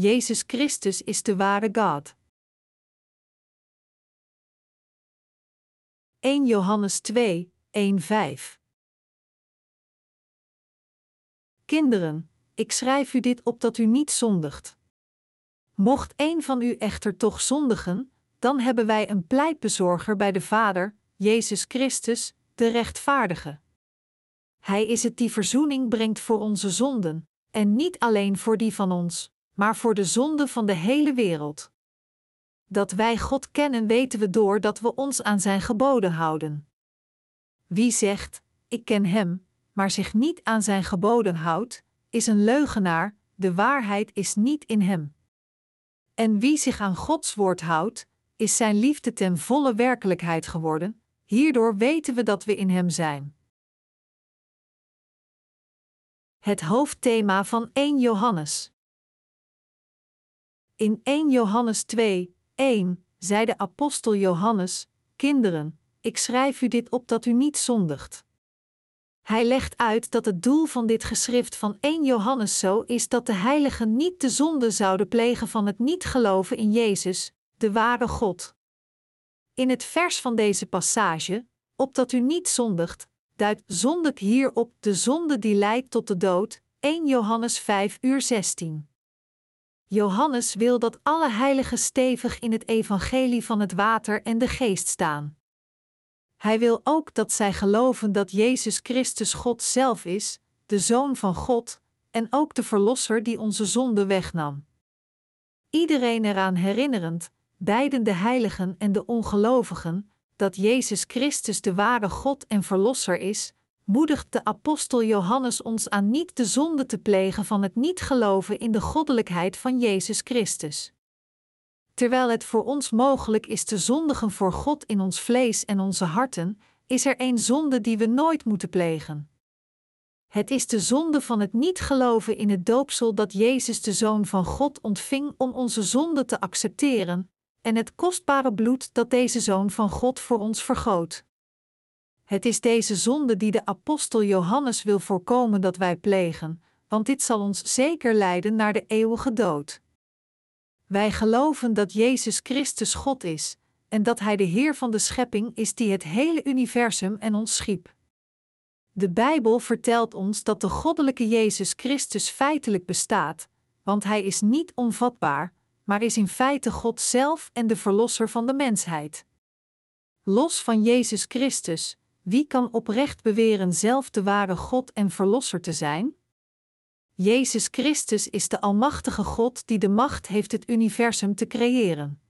Jezus Christus is de ware God. 1 Johannes 2, 1 5 Kinderen, ik schrijf u dit op dat u niet zondigt. Mocht een van u echter toch zondigen, dan hebben wij een pleitbezorger bij de Vader, Jezus Christus, de rechtvaardige. Hij is het die verzoening brengt voor onze zonden, en niet alleen voor die van ons, maar voor de zonden van de hele wereld. Dat wij God kennen weten we door dat we ons aan Zijn geboden houden. Wie zegt, ik ken Hem, maar zich niet aan Zijn geboden houdt, is een leugenaar, de waarheid is niet in Hem. En wie zich aan Gods woord houdt, is Zijn liefde ten volle werkelijkheid geworden, hierdoor weten we dat we in Hem zijn. Het hoofdthema van 1 Johannes. In 1 Johannes 2, 1 zei de apostel Johannes: Kinderen, ik schrijf u dit op dat u niet zondigt. Hij legt uit dat het doel van dit geschrift van 1 Johannes zo is dat de heiligen niet de zonde zouden plegen van het niet geloven in Jezus, de ware God. In het vers van deze passage, opdat u niet zondigt, duidt zondig hierop de zonde die leidt tot de dood, 1 Johannes 5 uur 16. Johannes wil dat alle heiligen stevig in het evangelie van het water en de geest staan. Hij wil ook dat zij geloven dat Jezus Christus God zelf is, de Zoon van God, en ook de Verlosser die onze zonde wegnam. Iedereen eraan herinnerend, beiden de heiligen en de ongelovigen, dat Jezus Christus de ware God en Verlosser is, moedigt de apostel Johannes ons aan niet de zonde te plegen van het niet geloven in de goddelijkheid van Jezus Christus. Terwijl het voor ons mogelijk is te zondigen voor God in ons vlees en onze harten, is er één zonde die we nooit moeten plegen. Het is de zonde van het niet geloven in het doopsel dat Jezus de Zoon van God ontving om onze zonde te accepteren, en het kostbare bloed dat deze Zoon van God voor ons vergoot. Het is deze zonde die de apostel Johannes wil voorkomen dat wij plegen, want dit zal ons zeker leiden naar de eeuwige dood. Wij geloven dat Jezus Christus God is en dat Hij de Heer van de schepping is die het hele universum en ons schiep. De Bijbel vertelt ons dat de goddelijke Jezus Christus feitelijk bestaat, want Hij is niet onvatbaar, maar is in feite God zelf en de Verlosser van de mensheid. Los van Jezus Christus, wie kan oprecht beweren zelf de ware God en Verlosser te zijn? Jezus Christus is de Almachtige God die de macht heeft het universum te creëren.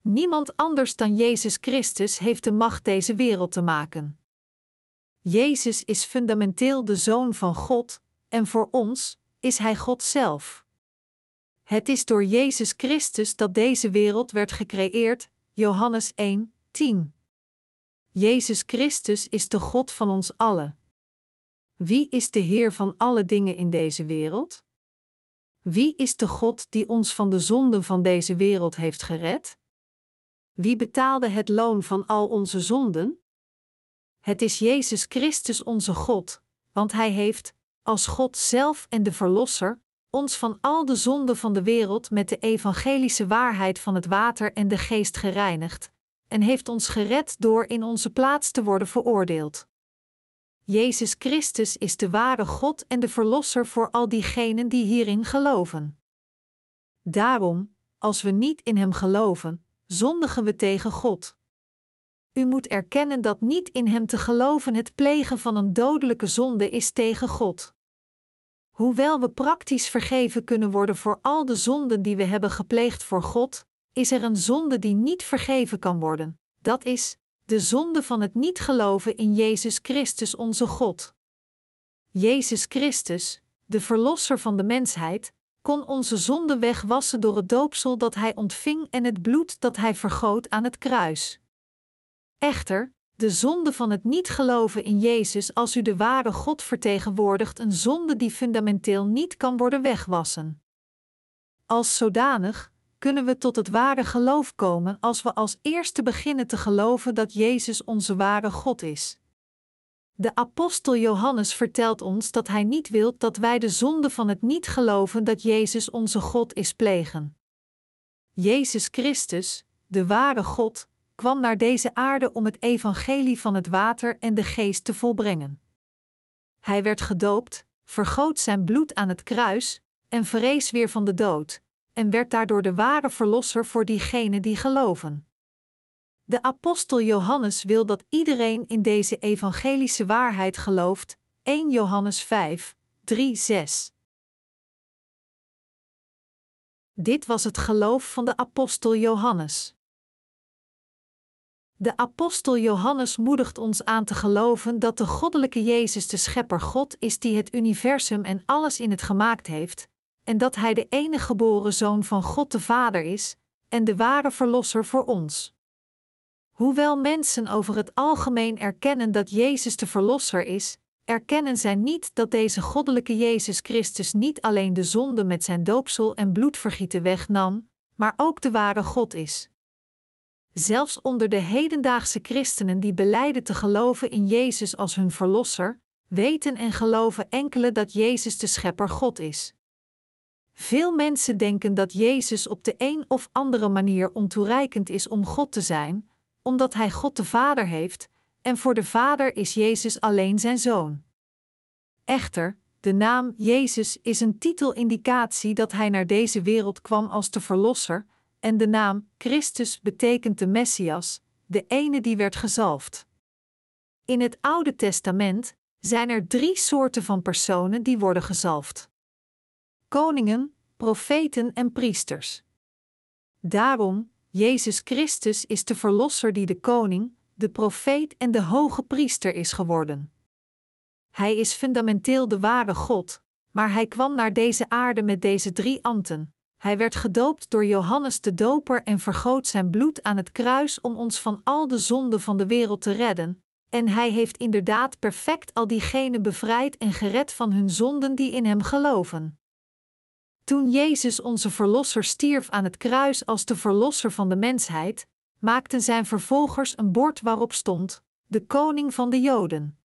Niemand anders dan Jezus Christus heeft de macht deze wereld te maken. Jezus is fundamenteel de Zoon van God, en voor ons is Hij God zelf. Het is door Jezus Christus dat deze wereld werd gecreëerd, Johannes 1, 10. Jezus Christus is de God van ons allen. Wie is de Heer van alle dingen in deze wereld? Wie is de God die ons van de zonden van deze wereld heeft gered? Wie betaalde het loon van al onze zonden? Het is Jezus Christus onze God, want Hij heeft, als God zelf en de Verlosser, ons van al de zonden van de wereld met de evangelische waarheid van het water en de geest gereinigd, en heeft ons gered door in onze plaats te worden veroordeeld. Jezus Christus is de ware God en de Verlosser voor al diegenen die hierin geloven. Daarom, als we niet in Hem geloven, zondigen we tegen God. U moet erkennen dat niet in Hem te geloven het plegen van een dodelijke zonde is tegen God. Hoewel we praktisch vergeven kunnen worden voor al de zonden die we hebben gepleegd voor God, is er een zonde die niet vergeven kan worden. Dat is de zonde van het niet geloven in Jezus Christus onze God. Jezus Christus, de Verlosser van de mensheid, kon onze zonde wegwassen door het doopsel dat Hij ontving en het bloed dat Hij vergoot aan het kruis. Echter, de zonde van het niet geloven in Jezus als u de ware God vertegenwoordigt, een zonde die fundamenteel niet kan worden wegwassen. Als zodanig kunnen we tot het ware geloof komen als we als eerste beginnen te geloven dat Jezus onze ware God is. De apostel Johannes vertelt ons dat hij niet wil dat wij de zonde van het niet geloven dat Jezus onze God is plegen. Jezus Christus, de ware God, kwam naar deze aarde om het evangelie van het water en de geest te volbrengen. Hij werd gedoopt, vergoot zijn bloed aan het kruis en vrees weer van de dood, en werd daardoor de ware verlosser voor diegenen die geloven. De apostel Johannes wil dat iedereen in deze evangelische waarheid gelooft. 1 Johannes 5, 3, 6. Dit was het geloof van de apostel Johannes. De apostel Johannes moedigt ons aan te geloven dat de goddelijke Jezus de schepper God is die het universum en alles in het gemaakt heeft, en dat hij de enige geboren zoon van God de Vader is, en de ware verlosser voor ons. Hoewel mensen over het algemeen erkennen dat Jezus de Verlosser is, erkennen zij niet dat deze goddelijke Jezus Christus niet alleen de zonde met zijn doopsel en bloedvergieten wegnam, maar ook de ware God is. Zelfs onder de hedendaagse christenen die beleiden te geloven in Jezus als hun Verlosser, weten en geloven enkele dat Jezus de Schepper God is. Veel mensen denken dat Jezus op de een of andere manier ontoereikend is om God te zijn, omdat hij God de Vader heeft, en voor de Vader is Jezus alleen zijn zoon. Echter, de naam Jezus is een titelindicatie dat hij naar deze wereld kwam als de Verlosser, en de naam Christus betekent de Messias, de ene die werd gezalfd. In het Oude Testament zijn er drie soorten van personen die worden gezalfd: koningen, profeten en priesters. Daarom, Jezus Christus is de Verlosser die de koning, de profeet en de hoge priester is geworden. Hij is fundamenteel de ware God, maar hij kwam naar deze aarde met deze drie ambten. Hij werd gedoopt door Johannes de Doper en vergoot zijn bloed aan het kruis om ons van al de zonden van de wereld te redden, en hij heeft inderdaad perfect al diegenen bevrijd en gered van hun zonden die in hem geloven. Toen Jezus onze Verlosser stierf aan het kruis als de Verlosser van de mensheid, maakten zijn vervolgers een bord waarop stond: De Koning van de Joden.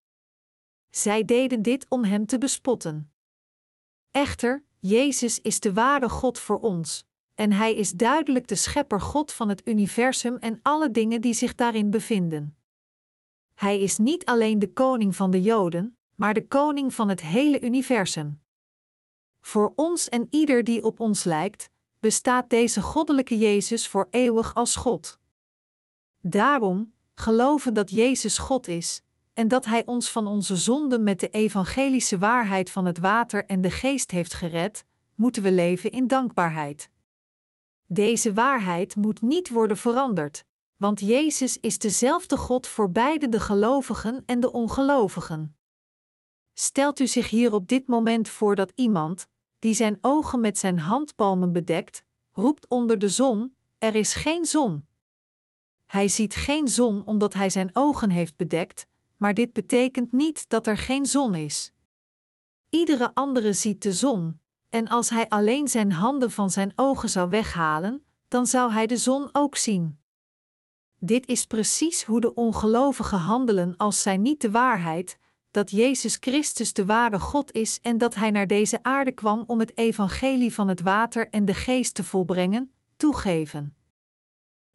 Zij deden dit om hem te bespotten. Echter, Jezus is de ware God voor ons, en Hij is duidelijk de Schepper God van het universum en alle dingen die zich daarin bevinden. Hij is niet alleen de Koning van de Joden, maar de Koning van het hele universum. Voor ons en ieder die op ons lijkt, bestaat deze goddelijke Jezus voor eeuwig als God. Daarom, geloven dat Jezus God is en dat Hij ons van onze zonden met de evangelische waarheid van het water en de geest heeft gered, moeten we leven in dankbaarheid. Deze waarheid moet niet worden veranderd, want Jezus is dezelfde God voor beide de gelovigen en de ongelovigen. Stelt u zich hier op dit moment voor dat iemand, die zijn ogen met zijn handpalmen bedekt, roept onder de zon: Er is geen zon. Hij ziet geen zon omdat hij zijn ogen heeft bedekt, maar dit betekent niet dat er geen zon is. Iedere andere ziet de zon, en als hij alleen zijn handen van zijn ogen zou weghalen, dan zou hij de zon ook zien. Dit is precies hoe de ongelovigen handelen als zij niet de waarheid, dat Jezus Christus de ware God is en dat Hij naar deze aarde kwam om het evangelie van het water en de geest te volbrengen, toegeven.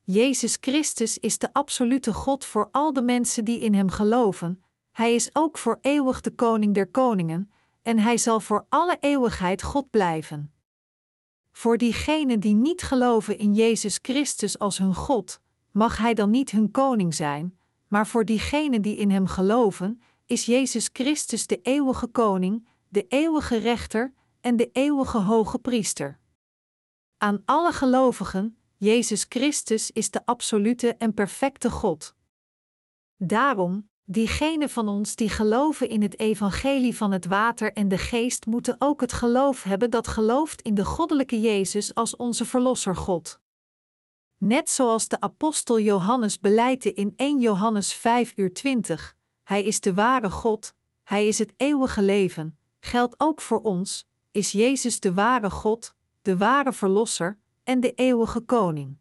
Jezus Christus is de absolute God voor al de mensen die in Hem geloven, Hij is ook voor eeuwig de Koning der Koningen, en Hij zal voor alle eeuwigheid God blijven. Voor diegenen die niet geloven in Jezus Christus als hun God, mag Hij dan niet hun koning zijn, maar voor diegenen die in Hem geloven, is Jezus Christus de eeuwige koning, de eeuwige rechter en de eeuwige hoge priester. Aan alle gelovigen, Jezus Christus is de absolute en perfecte God. Daarom, diegenen van ons die geloven in het evangelie van het water en de geest moeten ook het geloof hebben dat gelooft in de goddelijke Jezus als onze verlosser God. Net zoals de apostel Johannes beleidde in 1 Johannes 5 uur 20, hij is de ware God, Hij is het eeuwige leven, geldt ook voor ons, is Jezus de ware God, de ware Verlosser en de eeuwige Koning.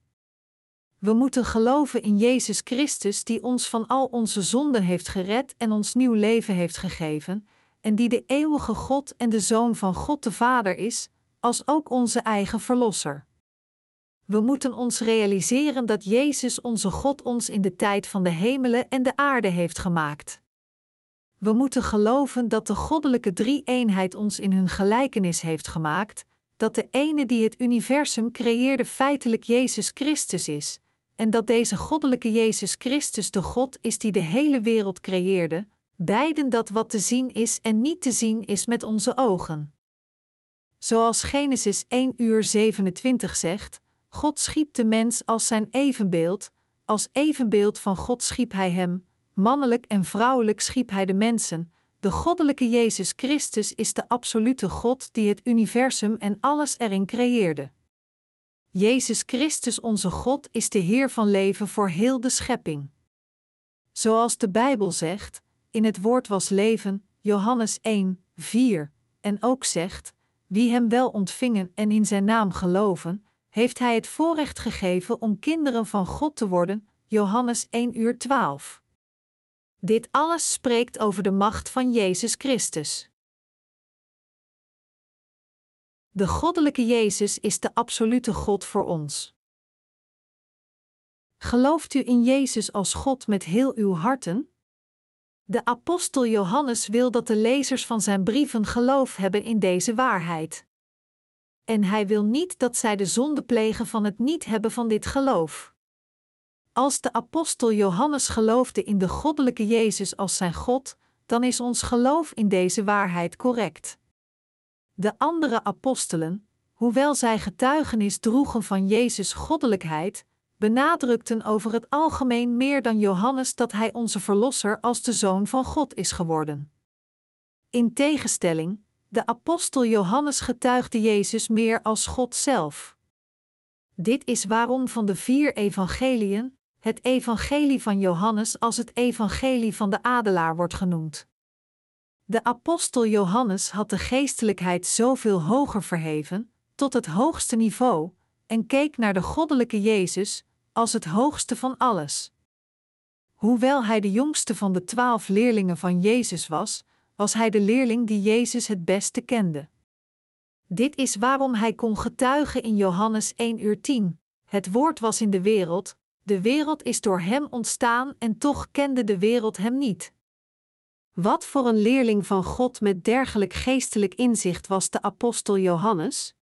We moeten geloven in Jezus Christus die ons van al onze zonden heeft gered en ons nieuw leven heeft gegeven, en die de eeuwige God en de Zoon van God de Vader is, als ook onze eigen Verlosser. We moeten ons realiseren dat Jezus onze God ons in de tijd van de hemelen en de aarde heeft gemaakt. We moeten geloven dat de goddelijke drie-eenheid ons in hun gelijkenis heeft gemaakt, dat de ene die het universum creëerde feitelijk Jezus Christus is, en dat deze goddelijke Jezus Christus de God is die de hele wereld creëerde, beiden dat wat te zien is en niet te zien is met onze ogen. Zoals Genesis 1 uur 27 zegt, God schiep de mens als zijn evenbeeld, als evenbeeld van God schiep hij hem, mannelijk en vrouwelijk schiep hij de mensen. De goddelijke Jezus Christus is de absolute God die het universum en alles erin creëerde. Jezus Christus onze God is de Heer van leven voor heel de schepping. Zoals de Bijbel zegt, in het woord was leven, Johannes 1, 4, en ook zegt, wie hem wel ontvingen en in zijn naam geloven, heeft hij het voorrecht gegeven om kinderen van God te worden, Johannes 1 uur 12. Dit alles spreekt over de macht van Jezus Christus. De goddelijke Jezus is de absolute God voor ons. Gelooft u in Jezus als God met heel uw harten? De apostel Johannes wil dat de lezers van zijn brieven geloof hebben in deze waarheid. En hij wil niet dat zij de zonde plegen van het niet hebben van dit geloof. Als de apostel Johannes geloofde in de goddelijke Jezus als zijn God, dan is ons geloof in deze waarheid correct. De andere apostelen, hoewel zij getuigenis droegen van Jezus' goddelijkheid, benadrukten over het algemeen meer dan Johannes dat hij onze Verlosser als de Zoon van God is geworden. In tegenstelling, de apostel Johannes getuigde Jezus meer als God zelf. Dit is waarom van de vier evangeliën het evangelie van Johannes als het evangelie van de adelaar wordt genoemd. De apostel Johannes had de geestelijkheid zoveel hoger verheven, tot het hoogste niveau, en keek naar de goddelijke Jezus als het hoogste van alles. Hoewel hij de jongste van de twaalf leerlingen van Jezus was, was hij de leerling die Jezus het beste kende. Dit is waarom hij kon getuigen in Johannes 1 uur 10. Het woord was in de wereld, de wereld is door hem ontstaan en toch kende de wereld hem niet. Wat voor een leerling van God met dergelijk geestelijk inzicht was de apostel Johannes?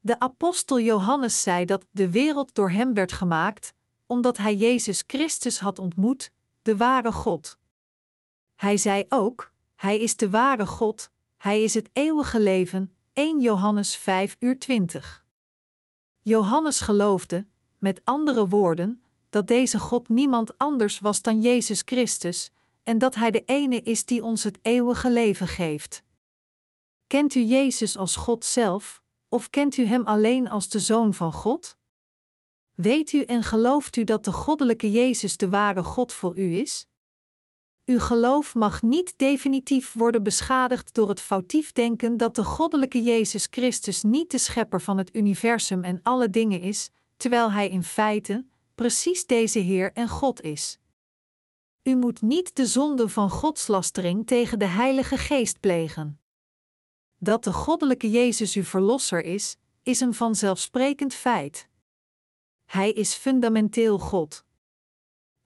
De apostel Johannes zei dat de wereld door hem werd gemaakt, omdat hij Jezus Christus had ontmoet, de ware God. Hij zei ook: Hij is de ware God, Hij is het eeuwige leven. 1 Johannes 5 uur 20. Johannes geloofde, met andere woorden, dat deze God niemand anders was dan Jezus Christus, en dat Hij de ene is die ons het eeuwige leven geeft. Kent u Jezus als God zelf, of kent u Hem alleen als de Zoon van God? Weet u en gelooft u dat de goddelijke Jezus de ware God voor u is? Uw geloof mag niet definitief worden beschadigd door het foutief denken dat de goddelijke Jezus Christus niet de schepper van het universum en alle dingen is, terwijl Hij in feite precies deze Heer en God is. U moet niet de zonde van godslastering tegen de Heilige Geest plegen. Dat de goddelijke Jezus uw verlosser is, is een vanzelfsprekend feit. Hij is fundamenteel God.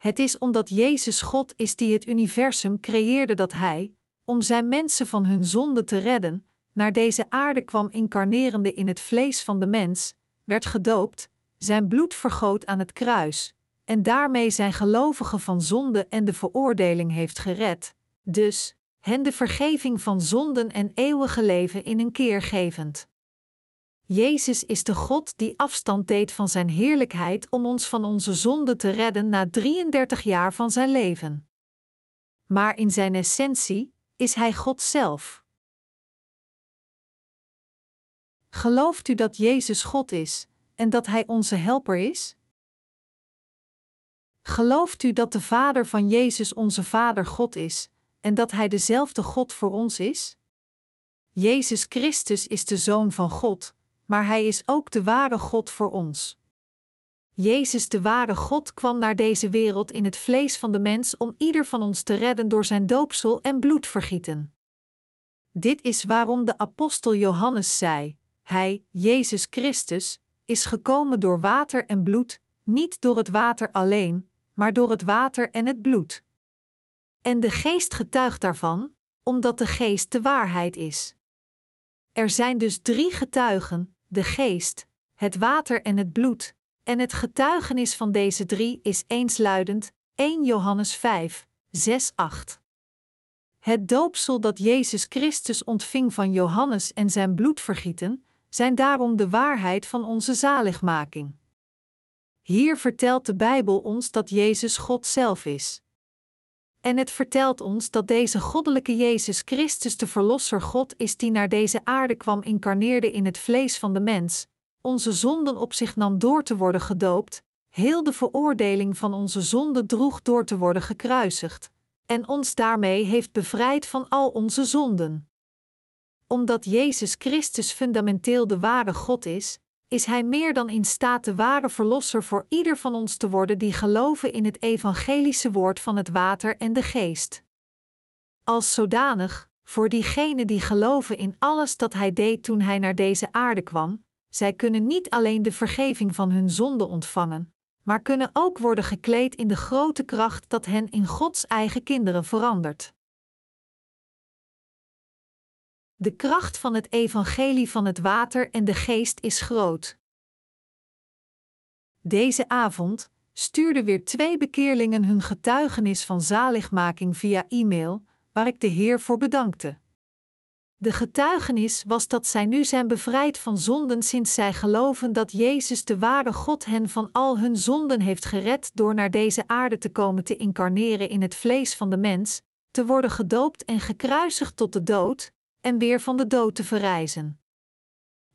Het is omdat Jezus God is die het universum creëerde dat Hij, om Zijn mensen van hun zonde te redden, naar deze aarde kwam incarnerende in het vlees van de mens, werd gedoopt, Zijn bloed vergoot aan het kruis, en daarmee zijn gelovigen van zonde en de veroordeling heeft gered, dus hen de vergeving van zonden en eeuwige leven in een keer gevend. Jezus is de God die afstand deed van zijn heerlijkheid om ons van onze zonde te redden na 33 jaar van zijn leven. Maar in zijn essentie is Hij God zelf. Gelooft u dat Jezus God is en dat Hij onze helper is? Gelooft u dat de Vader van Jezus onze Vader God is en dat Hij dezelfde God voor ons is? Jezus Christus is de Zoon van God, maar Hij is ook de ware God voor ons. Jezus, de ware God, kwam naar deze wereld in het vlees van de mens om ieder van ons te redden door zijn doopsel en bloedvergieten. Dit is waarom de apostel Johannes zei: Hij, Jezus Christus, is gekomen door water en bloed, niet door het water alleen, maar door het water en het bloed. En de geest getuigt daarvan, omdat de geest de waarheid is. Er zijn dus drie getuigen: de geest, het water en het bloed, en het getuigenis van deze drie is eensluidend 1 Johannes 5, 6, 8. Het doopsel dat Jezus Christus ontving van Johannes en zijn bloedvergieten, zijn daarom de waarheid van onze zaligmaking. Hier vertelt de Bijbel ons dat Jezus God zelf is. En het vertelt ons dat deze goddelijke Jezus Christus de Verlosser God is die naar deze aarde kwam, incarneerde in het vlees van de mens, onze zonden op zich nam door te worden gedoopt, heel de veroordeling van onze zonden droeg door te worden gekruisigd, en ons daarmee heeft bevrijd van al onze zonden. Omdat Jezus Christus fundamenteel de ware God is, is Hij meer dan in staat de ware Verlosser voor ieder van ons te worden die geloven in het evangelische woord van het water en de geest. Als zodanig, voor diegenen die geloven in alles dat Hij deed toen Hij naar deze aarde kwam, zij kunnen niet alleen de vergeving van hun zonde ontvangen, maar kunnen ook worden gekleed in de grote kracht dat hen in Gods eigen kinderen verandert. De kracht van het evangelie van het water en de geest is groot. Deze avond stuurden weer twee bekeerlingen hun getuigenis van zaligmaking via e-mail, waar ik de Heer voor bedankte. De getuigenis was dat zij nu zijn bevrijd van zonden sinds zij geloven dat Jezus de ware God hen van al hun zonden heeft gered door naar deze aarde te komen te incarneren in het vlees van de mens, te worden gedoopt en gekruisigd tot de dood, en weer van de dood te verrijzen.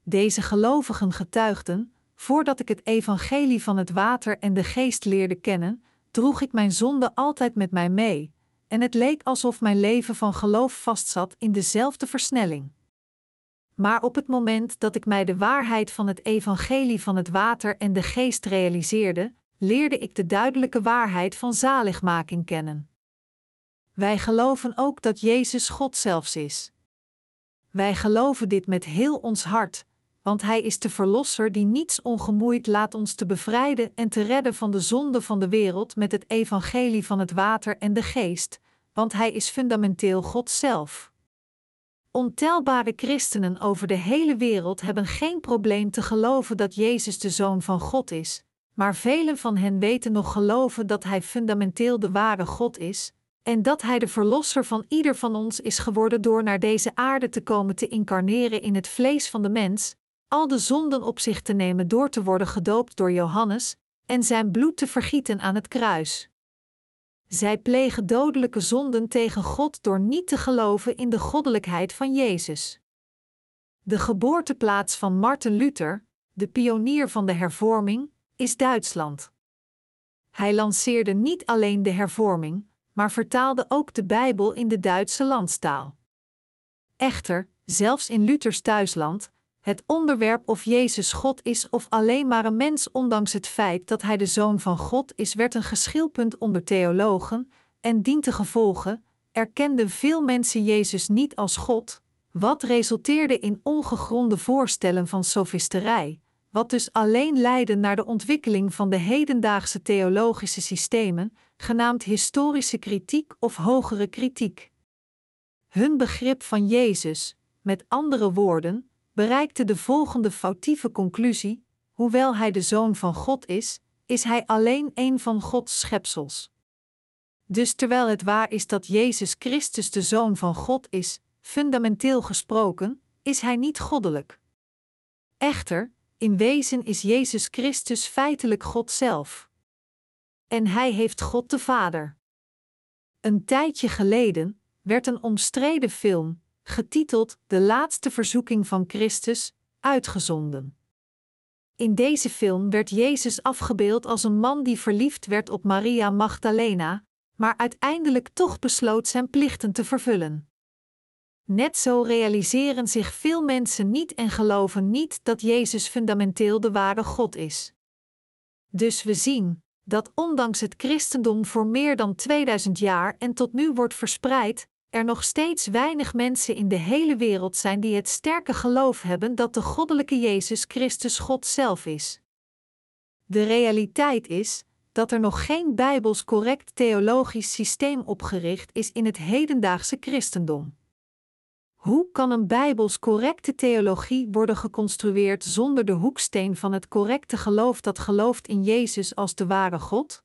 Deze gelovigen getuigden, voordat ik het evangelie van het water en de geest leerde kennen, droeg ik mijn zonde altijd met mij mee, en het leek alsof mijn leven van geloof vastzat in dezelfde versnelling. Maar op het moment dat ik mij de waarheid van het evangelie van het water en de geest realiseerde, leerde ik de duidelijke waarheid van zaligmaking kennen. Wij geloven ook dat Jezus God zelfs is. Wij geloven dit met heel ons hart, want Hij is de Verlosser die niets ongemoeid laat ons te bevrijden en te redden van de zonde van de wereld met het evangelie van het water en de geest, want Hij is fundamenteel God zelf. Ontelbare christenen over de hele wereld hebben geen probleem te geloven dat Jezus de Zoon van God is, maar velen van hen weten nog geloven dat Hij fundamenteel de ware God is, en dat Hij de Verlosser van ieder van ons is geworden door naar deze aarde te komen te incarneren in het vlees van de mens, al de zonden op zich te nemen door te worden gedoopt door Johannes en zijn bloed te vergieten aan het kruis. Zij plegen dodelijke zonden tegen God door niet te geloven in de goddelijkheid van Jezus. De geboorteplaats van Martin Luther, de pionier van de hervorming, is Duitsland. Hij lanceerde niet alleen de hervorming, maar vertaalde ook de Bijbel in de Duitse landstaal. Echter, zelfs in Luthers thuisland, het onderwerp of Jezus God is of alleen maar een mens, ondanks het feit dat hij de zoon van God is, werd een geschilpunt onder theologen, en dient te gevolgen, erkenden veel mensen Jezus niet als God, wat resulteerde in ongegronde voorstellen van sofisterij, wat dus alleen leidde naar de ontwikkeling van de hedendaagse theologische systemen, genaamd historische kritiek of hogere kritiek. Hun begrip van Jezus, met andere woorden, bereikte de volgende foutieve conclusie: hoewel hij de zoon van God is, is hij alleen een van Gods schepsels. Dus terwijl het waar is dat Jezus Christus de zoon van God is, fundamenteel gesproken, is hij niet goddelijk. Echter, in wezen is Jezus Christus feitelijk God zelf. En hij heeft God de Vader. Een tijdje geleden werd een omstreden film, getiteld De laatste verzoeking van Christus, uitgezonden. In deze film werd Jezus afgebeeld als een man die verliefd werd op Maria Magdalena, maar uiteindelijk toch besloot zijn plichten te vervullen. Net zo realiseren zich veel mensen niet en geloven niet dat Jezus fundamenteel de ware God is. Dus we zien dat ondanks het christendom voor meer dan 2000 jaar en tot nu wordt verspreid, er nog steeds weinig mensen in de hele wereld zijn die het sterke geloof hebben dat de goddelijke Jezus Christus God zelf is. De realiteit is dat er nog geen bijbels correct theologisch systeem opgericht is in het hedendaagse christendom. Hoe kan een bijbels correcte theologie worden geconstrueerd zonder de hoeksteen van het correcte geloof dat gelooft in Jezus als de ware God?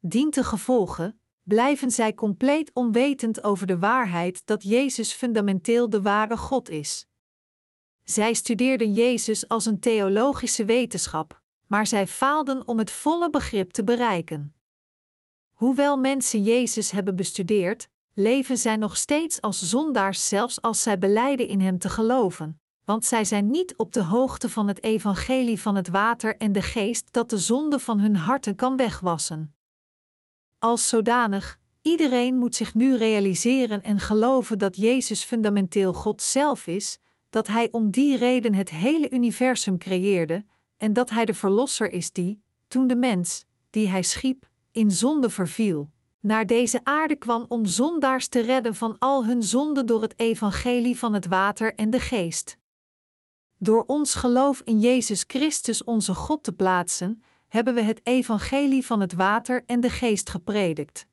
Dient de gevolgen, blijven zij compleet onwetend over de waarheid dat Jezus fundamenteel de ware God is. Zij studeerden Jezus als een theologische wetenschap, maar zij faalden om het volle begrip te bereiken. Hoewel mensen Jezus hebben bestudeerd, leven zij nog steeds als zondaars zelfs als zij beleiden in Hem te geloven, want zij zijn niet op de hoogte van het evangelie van het water en de geest dat de zonde van hun harten kan wegwassen. Als zodanig, iedereen moet zich nu realiseren en geloven dat Jezus fundamenteel God zelf is, dat Hij om die reden het hele universum creëerde, en dat Hij de Verlosser is die, toen de mens, die Hij schiep, in zonde verviel, naar deze aarde kwam om zondaars te redden van al hun zonden door het evangelie van het water en de geest. Door ons geloof in Jezus Christus onze God te plaatsen, hebben we het evangelie van het water en de geest gepredikt.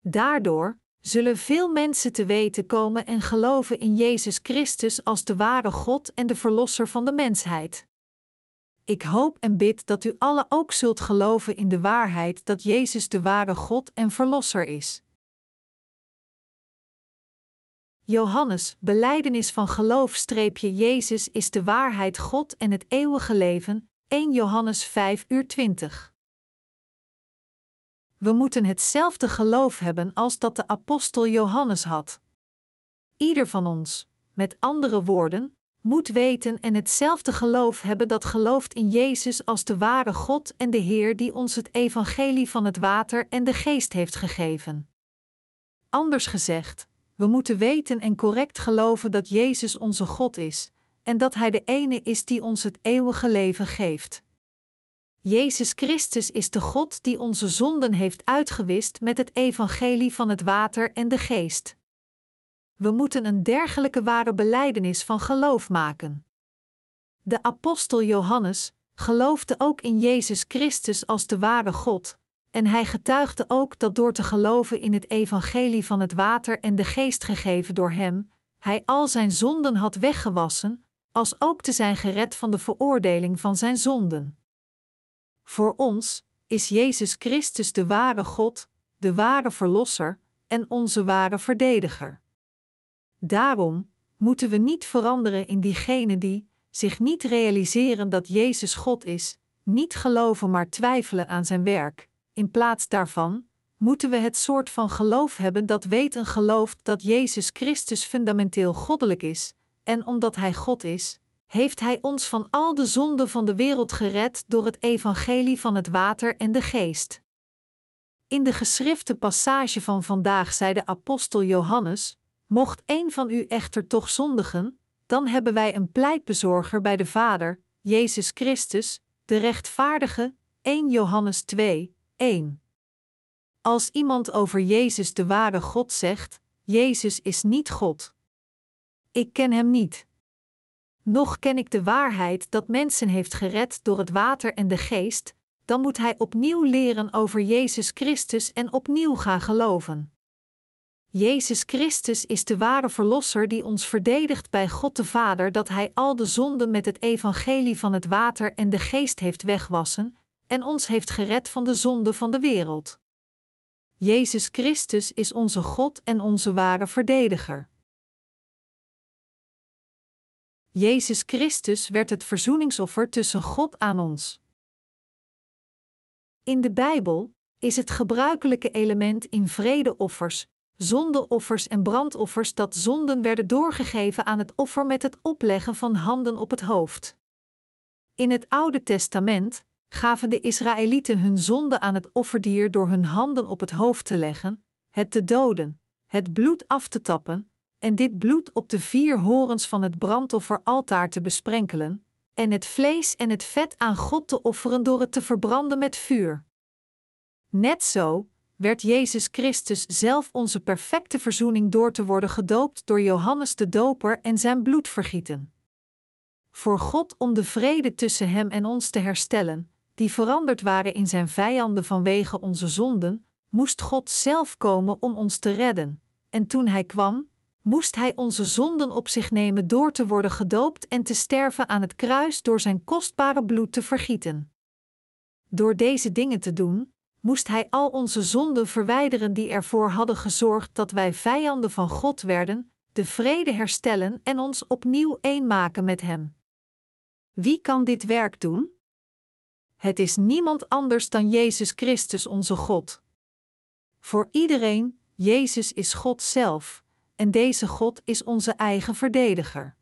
Daardoor zullen veel mensen te weten komen en geloven in Jezus Christus als de ware God en de Verlosser van de mensheid. Ik hoop en bid dat u alle ook zult geloven in de waarheid dat Jezus de ware God en Verlosser is. Johannes, beleidenis van geloof Jezus is de waarheid God en het eeuwige leven, 1 Johannes 5 uur 20. We moeten hetzelfde geloof hebben als dat de apostel Johannes had. Ieder van ons, met andere woorden, moet weten en hetzelfde geloof hebben dat gelooft in Jezus als de ware God en de Heer die ons het evangelie van het water en de geest heeft gegeven. Anders gezegd, we moeten weten en correct geloven dat Jezus onze God is en dat Hij de ene is die ons het eeuwige leven geeft. Jezus Christus is de God die onze zonden heeft uitgewist met het evangelie van het water en de geest. We moeten een dergelijke ware beleidenis van geloof maken. De apostel Johannes geloofde ook in Jezus Christus als de ware God, en hij getuigde ook dat door te geloven in het evangelie van het water en de geest gegeven door hem, hij al zijn zonden had weggewassen, als ook te zijn gered van de veroordeling van zijn zonden. Voor ons is Jezus Christus de ware God, de ware Verlosser en onze ware verdediger. Daarom moeten we niet veranderen in diegenen die zich niet realiseren dat Jezus God is, niet geloven maar twijfelen aan zijn werk. In plaats daarvan moeten we het soort van geloof hebben dat weet en gelooft dat Jezus Christus fundamenteel goddelijk is, en omdat Hij God is, heeft Hij ons van al de zonden van de wereld gered door het evangelie van het water en de geest. In de geschrifte passage van vandaag zei de apostel Johannes: Mocht een van u echter toch zondigen, dan hebben wij een pleitbezorger bij de Vader, Jezus Christus, de rechtvaardige, 1 Johannes 2, 1. Als iemand over Jezus de ware God zegt, Jezus is niet God. Ik ken hem niet. Nog ken ik de waarheid dat mensen heeft gered door het water en de geest, dan moet hij opnieuw leren over Jezus Christus en opnieuw gaan geloven. Jezus Christus is de ware Verlosser die ons verdedigt bij God de Vader dat Hij al de zonden met het evangelie van het water en de geest heeft wegwassen en ons heeft gered van de zonde van de wereld. Jezus Christus is onze God en onze ware verdediger. Jezus Christus werd het verzoeningsoffer tussen God aan ons. In de Bijbel is het gebruikelijke element in vredeoffers zondeoffers en brandoffers dat zonden werden doorgegeven aan het offer met het opleggen van handen op het hoofd. In het Oude Testament gaven de Israëlieten hun zonde aan het offerdier door hun handen op het hoofd te leggen, het te doden, het bloed af te tappen en dit bloed op de vier horens van het brandofferaltaar te besprenkelen, en het vlees en het vet aan God te offeren door het te verbranden met vuur. Net zo werd Jezus Christus zelf onze perfecte verzoening door te worden gedoopt door Johannes de Doper en zijn bloed vergieten. Voor God om de vrede tussen Hem en ons te herstellen, die veranderd waren in Zijn vijanden vanwege onze zonden, moest God zelf komen om ons te redden, en toen Hij kwam, moest Hij onze zonden op zich nemen door te worden gedoopt en te sterven aan het kruis door Zijn kostbare bloed te vergieten. Door deze dingen te doen, moest Hij al onze zonden verwijderen die ervoor hadden gezorgd dat wij vijanden van God werden, de vrede herstellen en ons opnieuw één maken met Hem. Wie kan dit werk doen? Het is niemand anders dan Jezus Christus onze God. Voor iedereen, Jezus is God zelf, en deze God is onze eigen verdediger.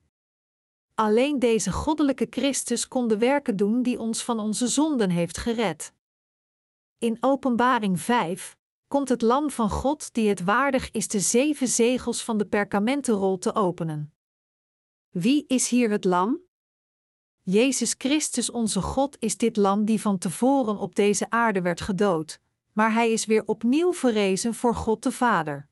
Alleen deze goddelijke Christus kon de werken doen die ons van onze zonden heeft gered. In Openbaring 5 komt het Lam van God die het waardig is de zeven zegels van de perkamentenrol te openen. Wie is hier het Lam? Jezus Christus onze God is dit lam die van tevoren op deze aarde werd gedood, maar hij is weer opnieuw verrezen voor God de Vader.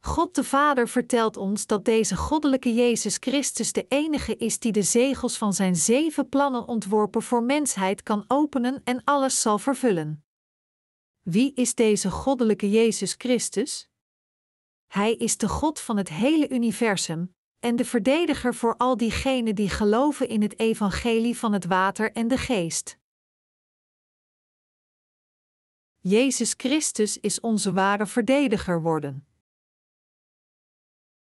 God de Vader vertelt ons dat deze goddelijke Jezus Christus de enige is die de zegels van zijn zeven plannen ontworpen voor mensheid kan openen en alles zal vervullen. Wie is deze goddelijke Jezus Christus? Hij is de God van het hele universum, en de verdediger voor al diegenen die geloven in het evangelie van het water en de geest. Jezus Christus is onze ware verdediger worden.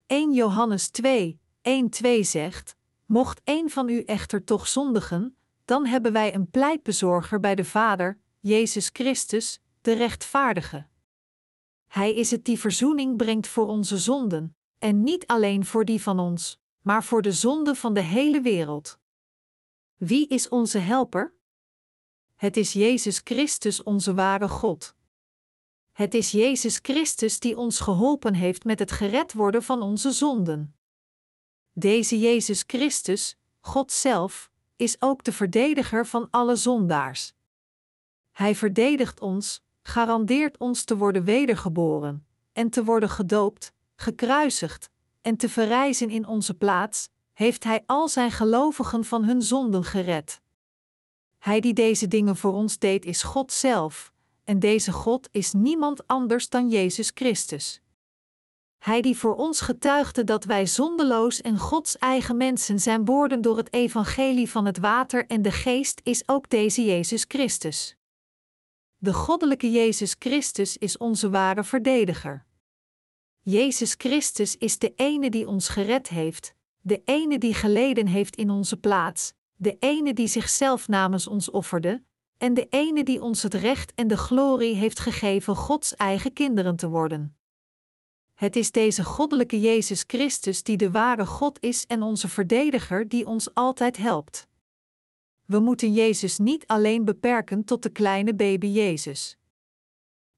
1 Johannes 2, 1-2 zegt: Mocht een van u echter toch zondigen, dan hebben wij een pleitbezorger bij de Vader, Jezus Christus, de rechtvaardige. Hij is het die verzoening brengt voor onze zonden, en niet alleen voor die van ons, maar voor de zonde van de hele wereld. Wie is onze helper? Het is Jezus Christus, onze ware God. Het is Jezus Christus die ons geholpen heeft met het gered worden van onze zonden. Deze Jezus Christus, God zelf, is ook de verdediger van alle zondaars. Hij verdedigt ons, garandeert ons te worden wedergeboren en te worden gedoopt, gekruisigd en te verrijzen in onze plaats, heeft Hij al zijn gelovigen van hun zonden gered. Hij die deze dingen voor ons deed is God zelf, en deze God is niemand anders dan Jezus Christus. Hij die voor ons getuigde dat wij zondeloos en Gods eigen mensen zijn worden door het evangelie van het water en de geest is ook deze Jezus Christus. De goddelijke Jezus Christus is onze ware verdediger. Jezus Christus is de ene die ons gered heeft, de ene die geleden heeft in onze plaats, de ene die zichzelf namens ons offerde, en de ene die ons het recht en de glorie heeft gegeven Gods eigen kinderen te worden. Het is deze goddelijke Jezus Christus die de ware God is en onze verdediger die ons altijd helpt. We moeten Jezus niet alleen beperken tot de kleine baby Jezus.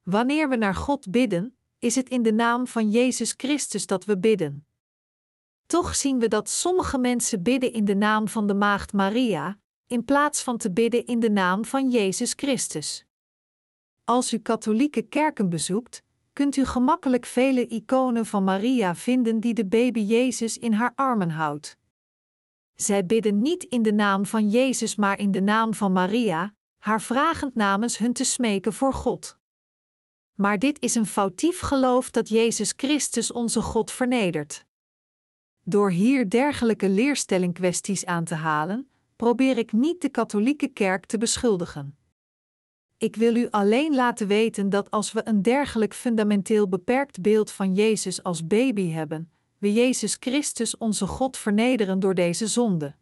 Wanneer we naar God bidden, is het in de naam van Jezus Christus dat we bidden. Toch zien we dat sommige mensen bidden in de naam van de Maagd Maria, in plaats van te bidden in de naam van Jezus Christus. Als u katholieke kerken bezoekt, kunt u gemakkelijk vele iconen van Maria vinden die de baby Jezus in haar armen houdt. Zij bidden niet in de naam van Jezus, maar in de naam van Maria, haar vragend namens hun te smeken voor God maar dit is een foutief geloof dat Jezus Christus onze God vernedert. Door hier dergelijke leerstellingkwesties aan te halen, probeer ik niet de katholieke kerk te beschuldigen. Ik wil u alleen laten weten dat als we een dergelijk fundamenteel beperkt beeld van Jezus als baby hebben, we Jezus Christus onze God vernederen door deze zonde.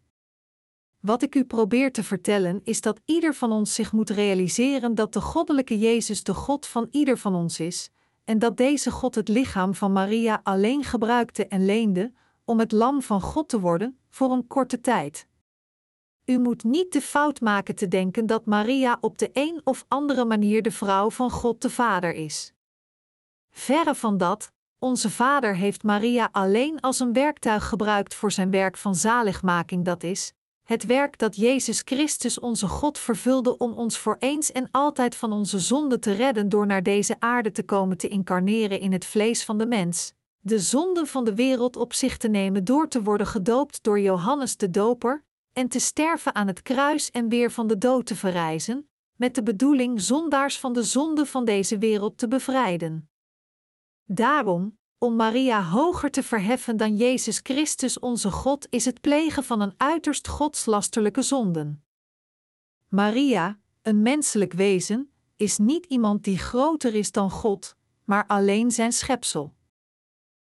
Wat ik u probeer te vertellen is dat ieder van ons zich moet realiseren dat de goddelijke Jezus de God van ieder van ons is, en dat deze God het lichaam van Maria alleen gebruikte en leende om het lam van God te worden voor een korte tijd. U moet niet de fout maken te denken dat Maria op de een of andere manier de vrouw van God de Vader is. Verre van dat, onze Vader heeft Maria alleen als een werktuig gebruikt voor zijn werk van zaligmaking, dat is, het werk dat Jezus Christus onze God vervulde om ons voor eens en altijd van onze zonde te redden door naar deze aarde te komen te incarneren in het vlees van de mens, de zonde van de wereld op zich te nemen door te worden gedoopt door Johannes de Doper en te sterven aan het kruis en weer van de dood te verrijzen, met de bedoeling zondaars van de zonde van deze wereld te bevrijden. Daarom, om Maria hoger te verheffen dan Jezus Christus onze God, is het plegen van een uiterst godslasterlijke zonden. Maria, een menselijk wezen, is niet iemand die groter is dan God, maar alleen zijn schepsel.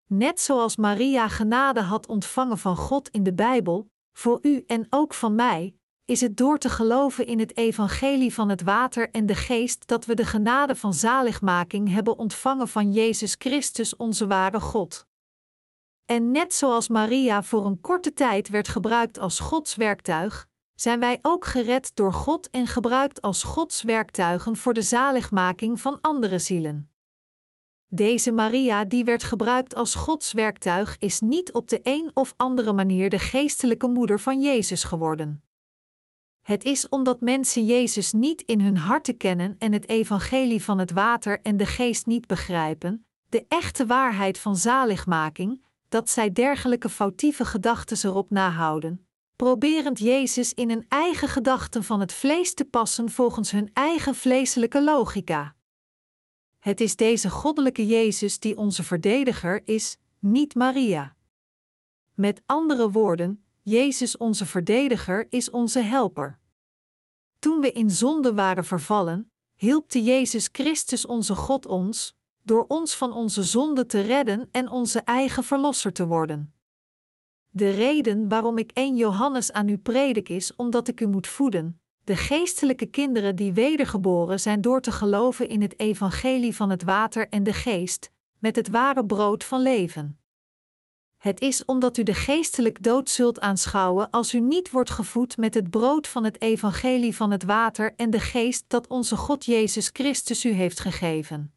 Net zoals Maria genade had ontvangen van God in de Bijbel, voor u en ook van mij, is het door te geloven in het evangelie van het water en de geest dat we de genade van zaligmaking hebben ontvangen van Jezus Christus onze ware God. En net zoals Maria voor een korte tijd werd gebruikt als Gods werktuig, zijn wij ook gered door God en gebruikt als Gods werktuigen voor de zaligmaking van andere zielen. Deze Maria, die werd gebruikt als Gods werktuig, is niet op de een of andere manier de geestelijke moeder van Jezus geworden. Het is omdat mensen Jezus niet in hun harten kennen en het evangelie van het water en de geest niet begrijpen, de echte waarheid van zaligmaking, dat zij dergelijke foutieve gedachten erop nahouden, proberend Jezus in hun eigen gedachten van het vlees te passen volgens hun eigen vleeselijke logica. Het is deze goddelijke Jezus die onze verdediger is, niet Maria. Met andere woorden, Jezus onze verdediger is onze helper. Toen we in zonde waren vervallen, hielp Jezus Christus onze God ons, door ons van onze zonde te redden en onze eigen verlosser te worden. De reden waarom ik 1 Johannes aan u predik is omdat ik u moet voeden, de geestelijke kinderen die wedergeboren zijn door te geloven in het evangelie van het water en de geest, met het ware brood van leven. Het is omdat u de geestelijk dood zult aanschouwen als u niet wordt gevoed met het brood van het evangelie van het water en de geest dat onze God Jezus Christus u heeft gegeven.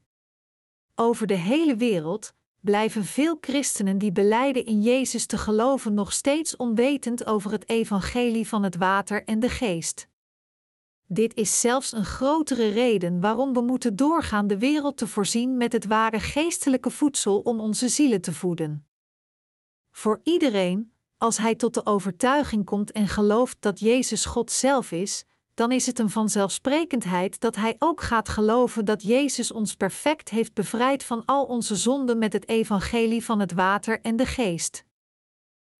Over de hele wereld blijven veel christenen die beleiden in Jezus te geloven nog steeds onwetend over het evangelie van het water en de geest. Dit is zelfs een grotere reden waarom we moeten doorgaan de wereld te voorzien met het ware geestelijke voedsel om onze zielen te voeden. Voor iedereen, als hij tot de overtuiging komt en gelooft dat Jezus God zelf is, dan is het een vanzelfsprekendheid dat hij ook gaat geloven dat Jezus ons perfect heeft bevrijd van al onze zonden met het evangelie van het water en de geest.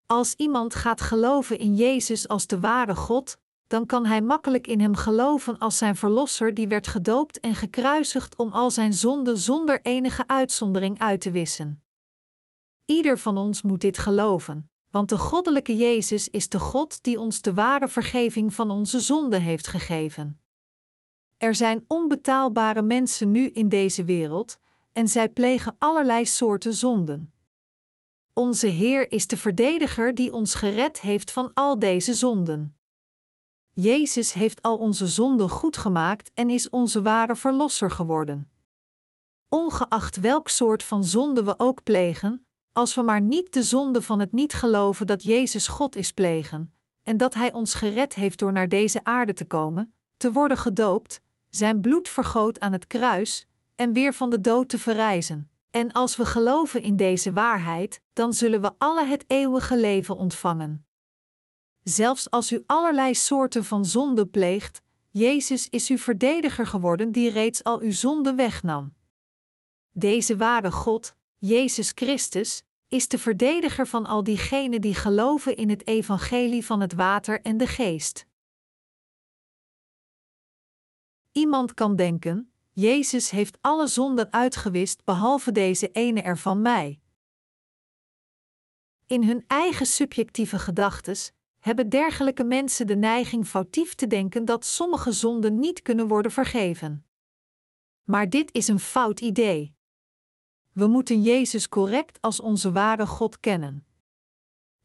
Als iemand gaat geloven in Jezus als de ware God, dan kan hij makkelijk in hem geloven als zijn verlosser die werd gedoopt en gekruisigd om al zijn zonden zonder enige uitzondering uit te wissen. Ieder van ons moet dit geloven, want de goddelijke Jezus is de God die ons de ware vergeving van onze zonden heeft gegeven. Er zijn onbetaalbare mensen nu in deze wereld, en zij plegen allerlei soorten zonden. Onze Heer is de verdediger die ons gered heeft van al deze zonden. Jezus heeft al onze zonden goed gemaakt en is onze ware verlosser geworden. Ongeacht welk soort van zonde we ook plegen, als we maar niet de zonde van het niet geloven dat Jezus God is plegen, en dat Hij ons gered heeft door naar deze aarde te komen, te worden gedoopt, zijn bloed vergoot aan het kruis, en weer van de dood te verrijzen. En als we geloven in deze waarheid, dan zullen we alle het eeuwige leven ontvangen. Zelfs als u allerlei soorten van zonde pleegt, Jezus is uw verdediger geworden die reeds al uw zonde wegnam. Deze ware God, Jezus Christus, is de verdediger van al diegenen die geloven in het evangelie van het water en de geest. Iemand kan denken: Jezus heeft alle zonden uitgewist behalve deze ene ervan mij. In hun eigen subjectieve gedachtes hebben dergelijke mensen de neiging foutief te denken dat sommige zonden niet kunnen worden vergeven. Maar dit is een fout idee. We moeten Jezus correct als onze ware God kennen.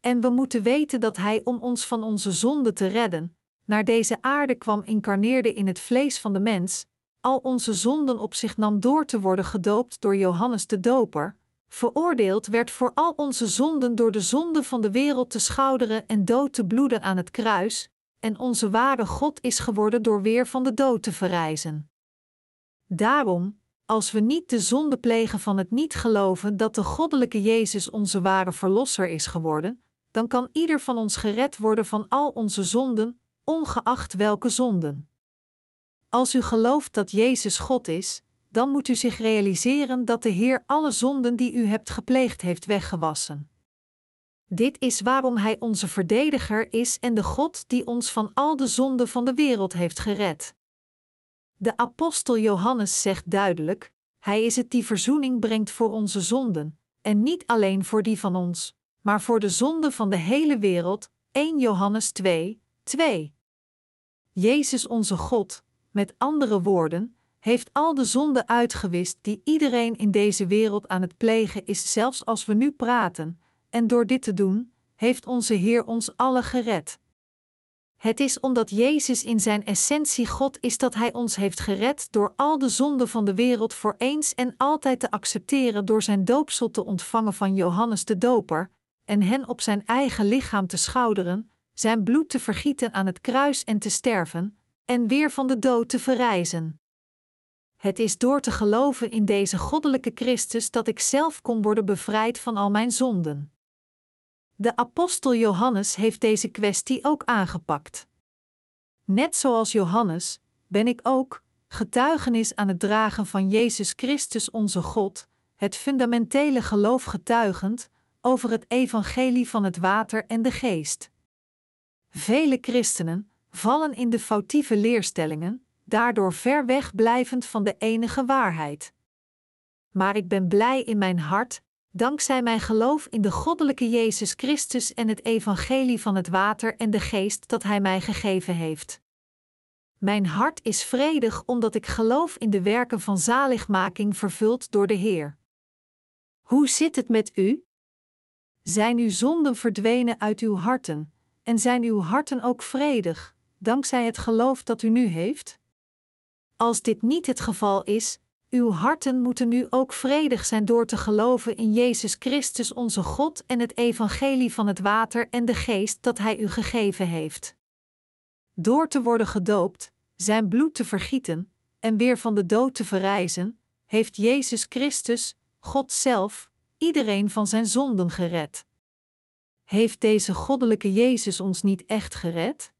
En we moeten weten dat Hij om ons van onze zonden te redden, naar deze aarde kwam incarneerde in het vlees van de mens, al onze zonden op zich nam door te worden gedoopt door Johannes de Doper, veroordeeld werd voor al onze zonden door de zonde van de wereld te schouderen en dood te bloeden aan het kruis, en onze ware God is geworden door weer van de dood te verrijzen. Daarom, als we niet de zonde plegen van het niet geloven dat de goddelijke Jezus onze ware Verlosser is geworden, dan kan ieder van ons gered worden van al onze zonden, ongeacht welke zonden. Als u gelooft dat Jezus God is, dan moet u zich realiseren dat de Heer alle zonden die u hebt gepleegd heeft weggewassen. Dit is waarom Hij onze verdediger is en de God die ons van al de zonden van de wereld heeft gered. De apostel Johannes zegt duidelijk: Hij is het die verzoening brengt voor onze zonden, en niet alleen voor die van ons, maar voor de zonden van de hele wereld. 1 Johannes 2, 2. Jezus onze God, met andere woorden, heeft al de zonden uitgewist die iedereen in deze wereld aan het plegen is, zelfs als we nu praten, en door dit te doen, heeft onze Heer ons alle gered. Het is omdat Jezus in zijn essentie God is dat Hij ons heeft gered door al de zonden van de wereld voor eens en altijd te accepteren door zijn doopsel te ontvangen van Johannes de Doper, en hen op zijn eigen lichaam te schouderen, zijn bloed te vergieten aan het kruis en te sterven, en weer van de dood te verrijzen. Het is door te geloven in deze goddelijke Christus dat ik zelf kon worden bevrijd van al mijn zonden. De apostel Johannes heeft deze kwestie ook aangepakt. Net zoals Johannes ben ik ook getuigenis aan het dragen van Jezus Christus onze God, het fundamentele geloof getuigend over het evangelie van het water en de geest. Vele christenen vallen in de foutieve leerstellingen, daardoor ver weg blijvend van de enige waarheid. Maar ik ben blij in mijn hart dankzij mijn geloof in de goddelijke Jezus Christus en het evangelie van het water en de geest dat Hij mij gegeven heeft. Mijn hart is vredig omdat ik geloof in de werken van zaligmaking vervuld door de Heer. Hoe zit het met u? Zijn uw zonden verdwenen uit uw harten, en zijn uw harten ook vredig, dankzij het geloof dat u nu heeft? Als dit niet het geval is, uw harten moeten nu ook vredig zijn door te geloven in Jezus Christus onze God en het evangelie van het water en de geest dat Hij u gegeven heeft. Door te worden gedoopt, zijn bloed te vergieten en weer van de dood te verrijzen, heeft Jezus Christus, God zelf, iedereen van zijn zonden gered. Heeft deze goddelijke Jezus ons niet echt gered?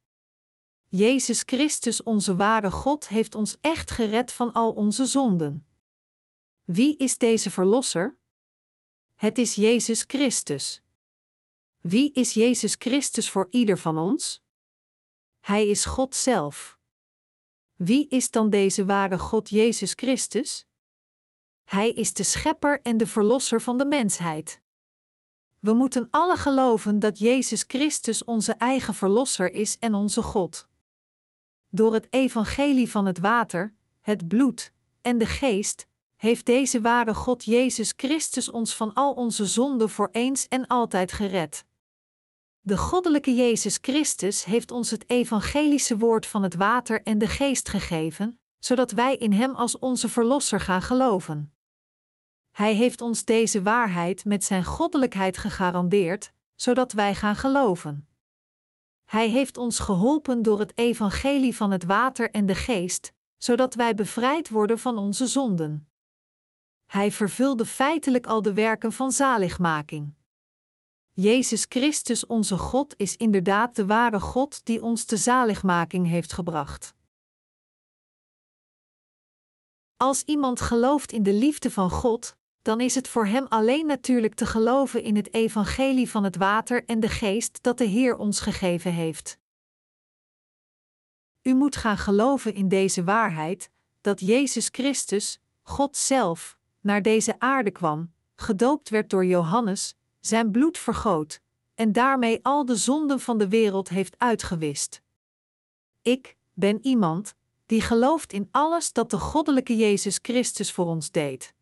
Jezus Christus, onze ware God, heeft ons echt gered van al onze zonden. Wie is deze Verlosser? Het is Jezus Christus. Wie is Jezus Christus voor ieder van ons? Hij is God zelf. Wie is dan deze ware God Jezus Christus? Hij is de Schepper en de Verlosser van de mensheid. We moeten alle geloven dat Jezus Christus onze eigen Verlosser is en onze God. Door het evangelie van het water, het bloed en de geest heeft deze ware God Jezus Christus ons van al onze zonden voor eens en altijd gered. De goddelijke Jezus Christus heeft ons het evangelische woord van het water en de geest gegeven, zodat wij in Hem als onze Verlosser gaan geloven. Hij heeft ons deze waarheid met Zijn goddelijkheid gegarandeerd, zodat wij gaan geloven. Hij heeft ons geholpen door het evangelie van het water en de geest, zodat wij bevrijd worden van onze zonden. Hij vervulde feitelijk al de werken van zaligmaking. Jezus Christus, onze God, is inderdaad de ware God die ons de zaligmaking heeft gebracht. Als iemand gelooft in de liefde van God, dan is het voor hem alleen natuurlijk te geloven in het evangelie van het water en de geest dat de Heer ons gegeven heeft. U moet gaan geloven in deze waarheid, dat Jezus Christus, God zelf, naar deze aarde kwam, gedoopt werd door Johannes, zijn bloed vergoot, en daarmee al de zonden van de wereld heeft uitgewist. Ik ben iemand die gelooft in alles dat de goddelijke Jezus Christus voor ons deed.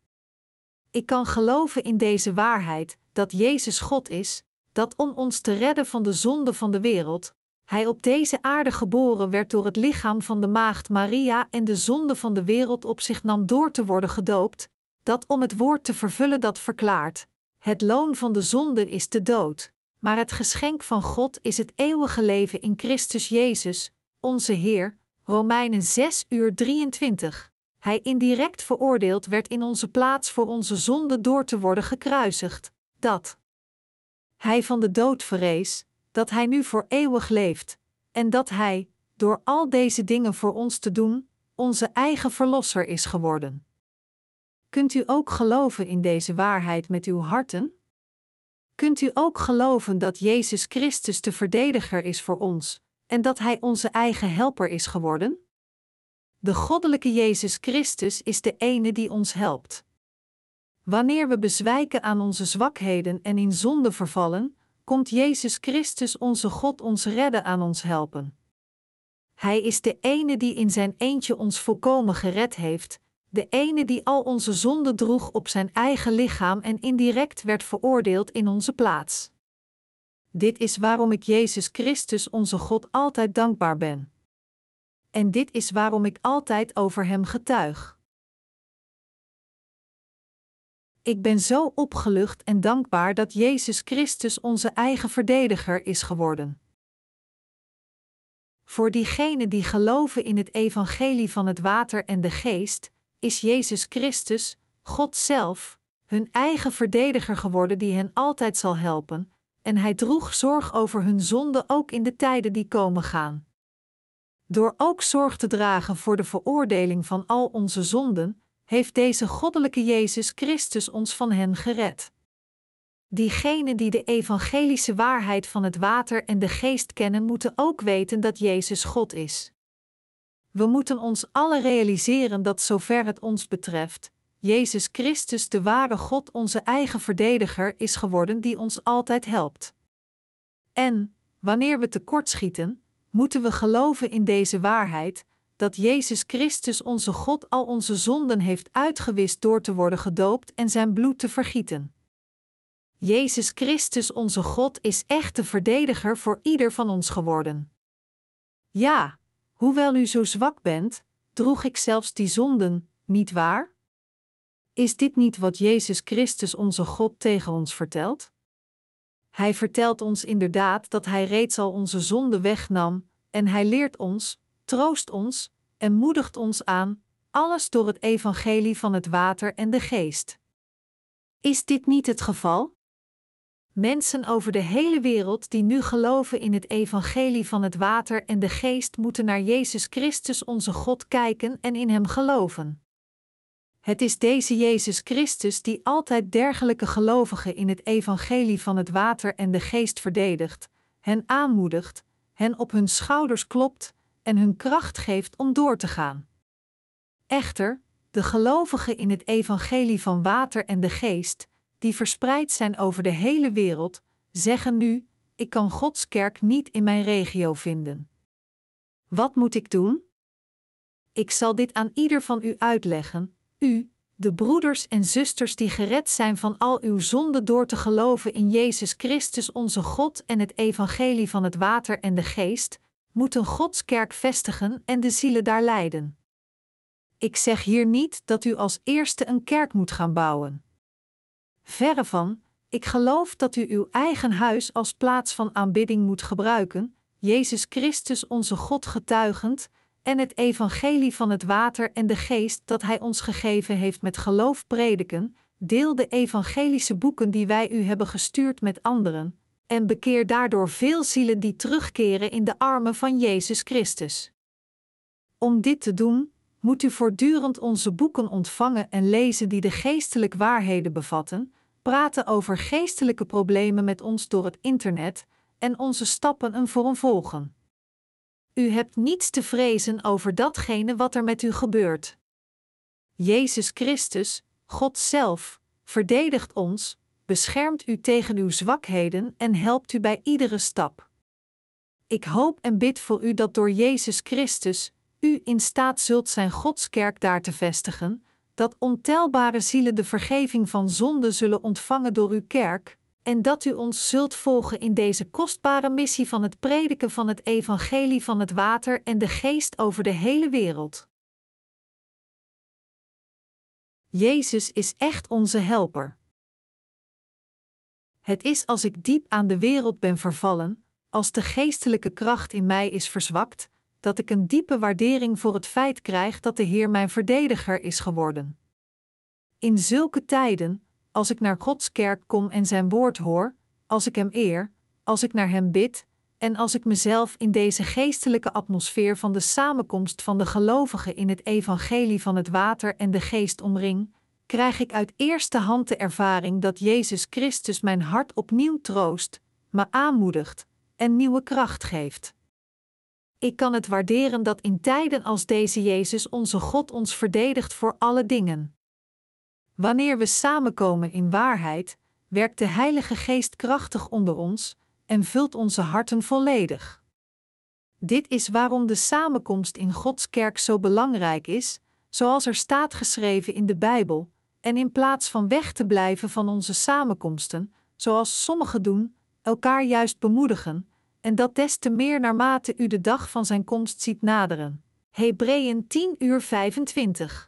Ik kan geloven in deze waarheid, dat Jezus God is, dat om ons te redden van de zonde van de wereld, Hij op deze aarde geboren werd door het lichaam van de maagd Maria en de zonde van de wereld op zich nam door te worden gedoopt, dat om het woord te vervullen dat verklaart: het loon van de zonde is de dood, maar het geschenk van God is het eeuwige leven in Christus Jezus, onze Heer. Romeinen 6 uur 23. Hij indirect veroordeeld werd in onze plaats voor onze zonde door te worden gekruisigd, dat hij van de dood verrees, dat hij nu voor eeuwig leeft, en dat hij, door al deze dingen voor ons te doen, onze eigen verlosser is geworden. Kunt u ook geloven in deze waarheid met uw harten? Kunt u ook geloven dat Jezus Christus de verdediger is voor ons en dat Hij onze eigen helper is geworden? De goddelijke Jezus Christus is de ene die ons helpt. Wanneer we bezwijken aan onze zwakheden en in zonde vervallen, komt Jezus Christus onze God ons redden aan ons helpen. Hij is de ene die in zijn eentje ons volkomen gered heeft, de ene die al onze zonden droeg op zijn eigen lichaam en indirect werd veroordeeld in onze plaats. Dit is waarom ik Jezus Christus onze God altijd dankbaar ben. En dit is waarom ik altijd over Hem getuig. Ik ben zo opgelucht en dankbaar dat Jezus Christus onze eigen verdediger is geworden. Voor diegenen die geloven in het evangelie van het water en de geest, is Jezus Christus, God zelf, hun eigen verdediger geworden die hen altijd zal helpen, en hij droeg zorg over hun zonde ook in de tijden die komen gaan. Door ook zorg te dragen voor de veroordeling van al onze zonden, heeft deze goddelijke Jezus Christus ons van hen gered. Diegenen die de evangelische waarheid van het water en de geest kennen, moeten ook weten dat Jezus God is. We moeten ons alle realiseren dat zover het ons betreft, Jezus Christus de ware God onze eigen verdediger is geworden die ons altijd helpt. En, wanneer we tekortschieten, moeten we geloven in deze waarheid, dat Jezus Christus onze God al onze zonden heeft uitgewist door te worden gedoopt en zijn bloed te vergieten. Jezus Christus onze God is echt de verdediger voor ieder van ons geworden. Ja, hoewel u zo zwak bent, droeg ik zelfs die zonden, niet waar? Is dit niet wat Jezus Christus onze God tegen ons vertelt? Hij vertelt ons inderdaad dat Hij reeds al onze zonden wegnam, en Hij leert ons, troost ons en moedigt ons aan, alles door het evangelie van het water en de geest. Is dit niet het geval? Mensen over de hele wereld die nu geloven in het evangelie van het water en de geest moeten naar Jezus Christus onze God kijken en in Hem geloven. Het is deze Jezus Christus die altijd dergelijke gelovigen in het evangelie van het water en de geest verdedigt, hen aanmoedigt, hen op hun schouders klopt en hun kracht geeft om door te gaan. Echter, de gelovigen in het evangelie van water en de geest, die verspreid zijn over de hele wereld, zeggen nu: Ik kan Gods kerk niet in mijn regio vinden. Wat moet ik doen? Ik zal dit aan ieder van u uitleggen, u, de broeders en zusters die gered zijn van al uw zonden door te geloven in Jezus Christus onze God en het evangelie van het water en de geest, moeten Gods kerk vestigen en de zielen daar leiden. Ik zeg hier niet dat u als eerste een kerk moet gaan bouwen. Verre van, ik geloof dat u uw eigen huis als plaats van aanbidding moet gebruiken, Jezus Christus onze God getuigend, en het evangelie van het water en de geest dat Hij ons gegeven heeft met geloof prediken, deel de evangelische boeken die wij u hebben gestuurd met anderen, en bekeer daardoor veel zielen die terugkeren in de armen van Jezus Christus. Om dit te doen, moet u voortdurend onze boeken ontvangen en lezen die de geestelijke waarheden bevatten, praten over geestelijke problemen met ons door het internet en onze stappen een voor een volgen. U hebt niets te vrezen over datgene wat er met u gebeurt. Jezus Christus, God zelf, verdedigt ons, beschermt u tegen uw zwakheden en helpt u bij iedere stap. Ik hoop en bid voor u dat door Jezus Christus u in staat zult zijn Gods kerk daar te vestigen, dat ontelbare zielen de vergeving van zonde zullen ontvangen door uw kerk, en dat u ons zult volgen in deze kostbare missie van het prediken van het evangelie van het water en de geest over de hele wereld. Jezus is echt onze helper. Het is als ik diep aan de wereld ben vervallen, als de geestelijke kracht in mij is verzwakt, dat ik een diepe waardering voor het feit krijg dat de Heer mijn verdediger is geworden. In zulke tijden, als ik naar Gods kerk kom en zijn woord hoor, als ik hem eer, als ik naar hem bid, en als ik mezelf in deze geestelijke atmosfeer van de samenkomst van de gelovigen in het evangelie van het water en de geest omring, krijg ik uit eerste hand de ervaring dat Jezus Christus mijn hart opnieuw troost, me aanmoedigt en nieuwe kracht geeft. Ik kan het waarderen dat in tijden als deze Jezus onze God ons verdedigt voor alle dingen. Wanneer we samenkomen in waarheid, werkt de Heilige Geest krachtig onder ons en vult onze harten volledig. Dit is waarom de samenkomst in Gods kerk zo belangrijk is, zoals er staat geschreven in de Bijbel, en in plaats van weg te blijven van onze samenkomsten, zoals sommigen doen, elkaar juist bemoedigen, en dat des te meer naarmate u de dag van zijn komst ziet naderen. Hebreeën 10 uur 25.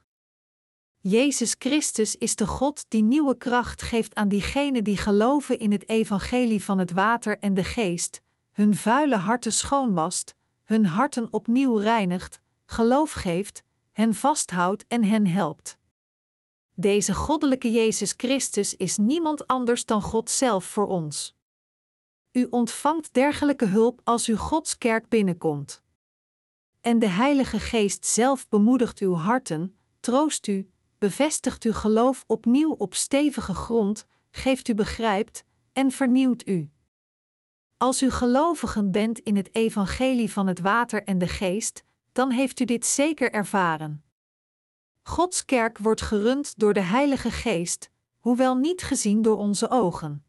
Jezus Christus is de God die nieuwe kracht geeft aan diegenen die geloven in het evangelie van het water en de geest, hun vuile harten schoonwast, hun harten opnieuw reinigt, geloof geeft, hen vasthoudt en hen helpt. Deze goddelijke Jezus Christus is niemand anders dan God zelf voor ons. U ontvangt dergelijke hulp als u Gods kerk binnenkomt. En de Heilige Geest zelf bemoedigt uw harten, troost u, bevestigt uw geloof opnieuw op stevige grond, geeft u begrijpt en vernieuwt u. Als u gelovigen bent in het evangelie van het water en de geest, dan heeft u dit zeker ervaren. Gods kerk wordt gerund door de Heilige Geest, hoewel niet gezien door onze ogen.